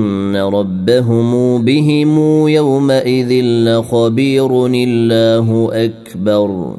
ان ربهم بهم يومئذ لخبير الله اكبر.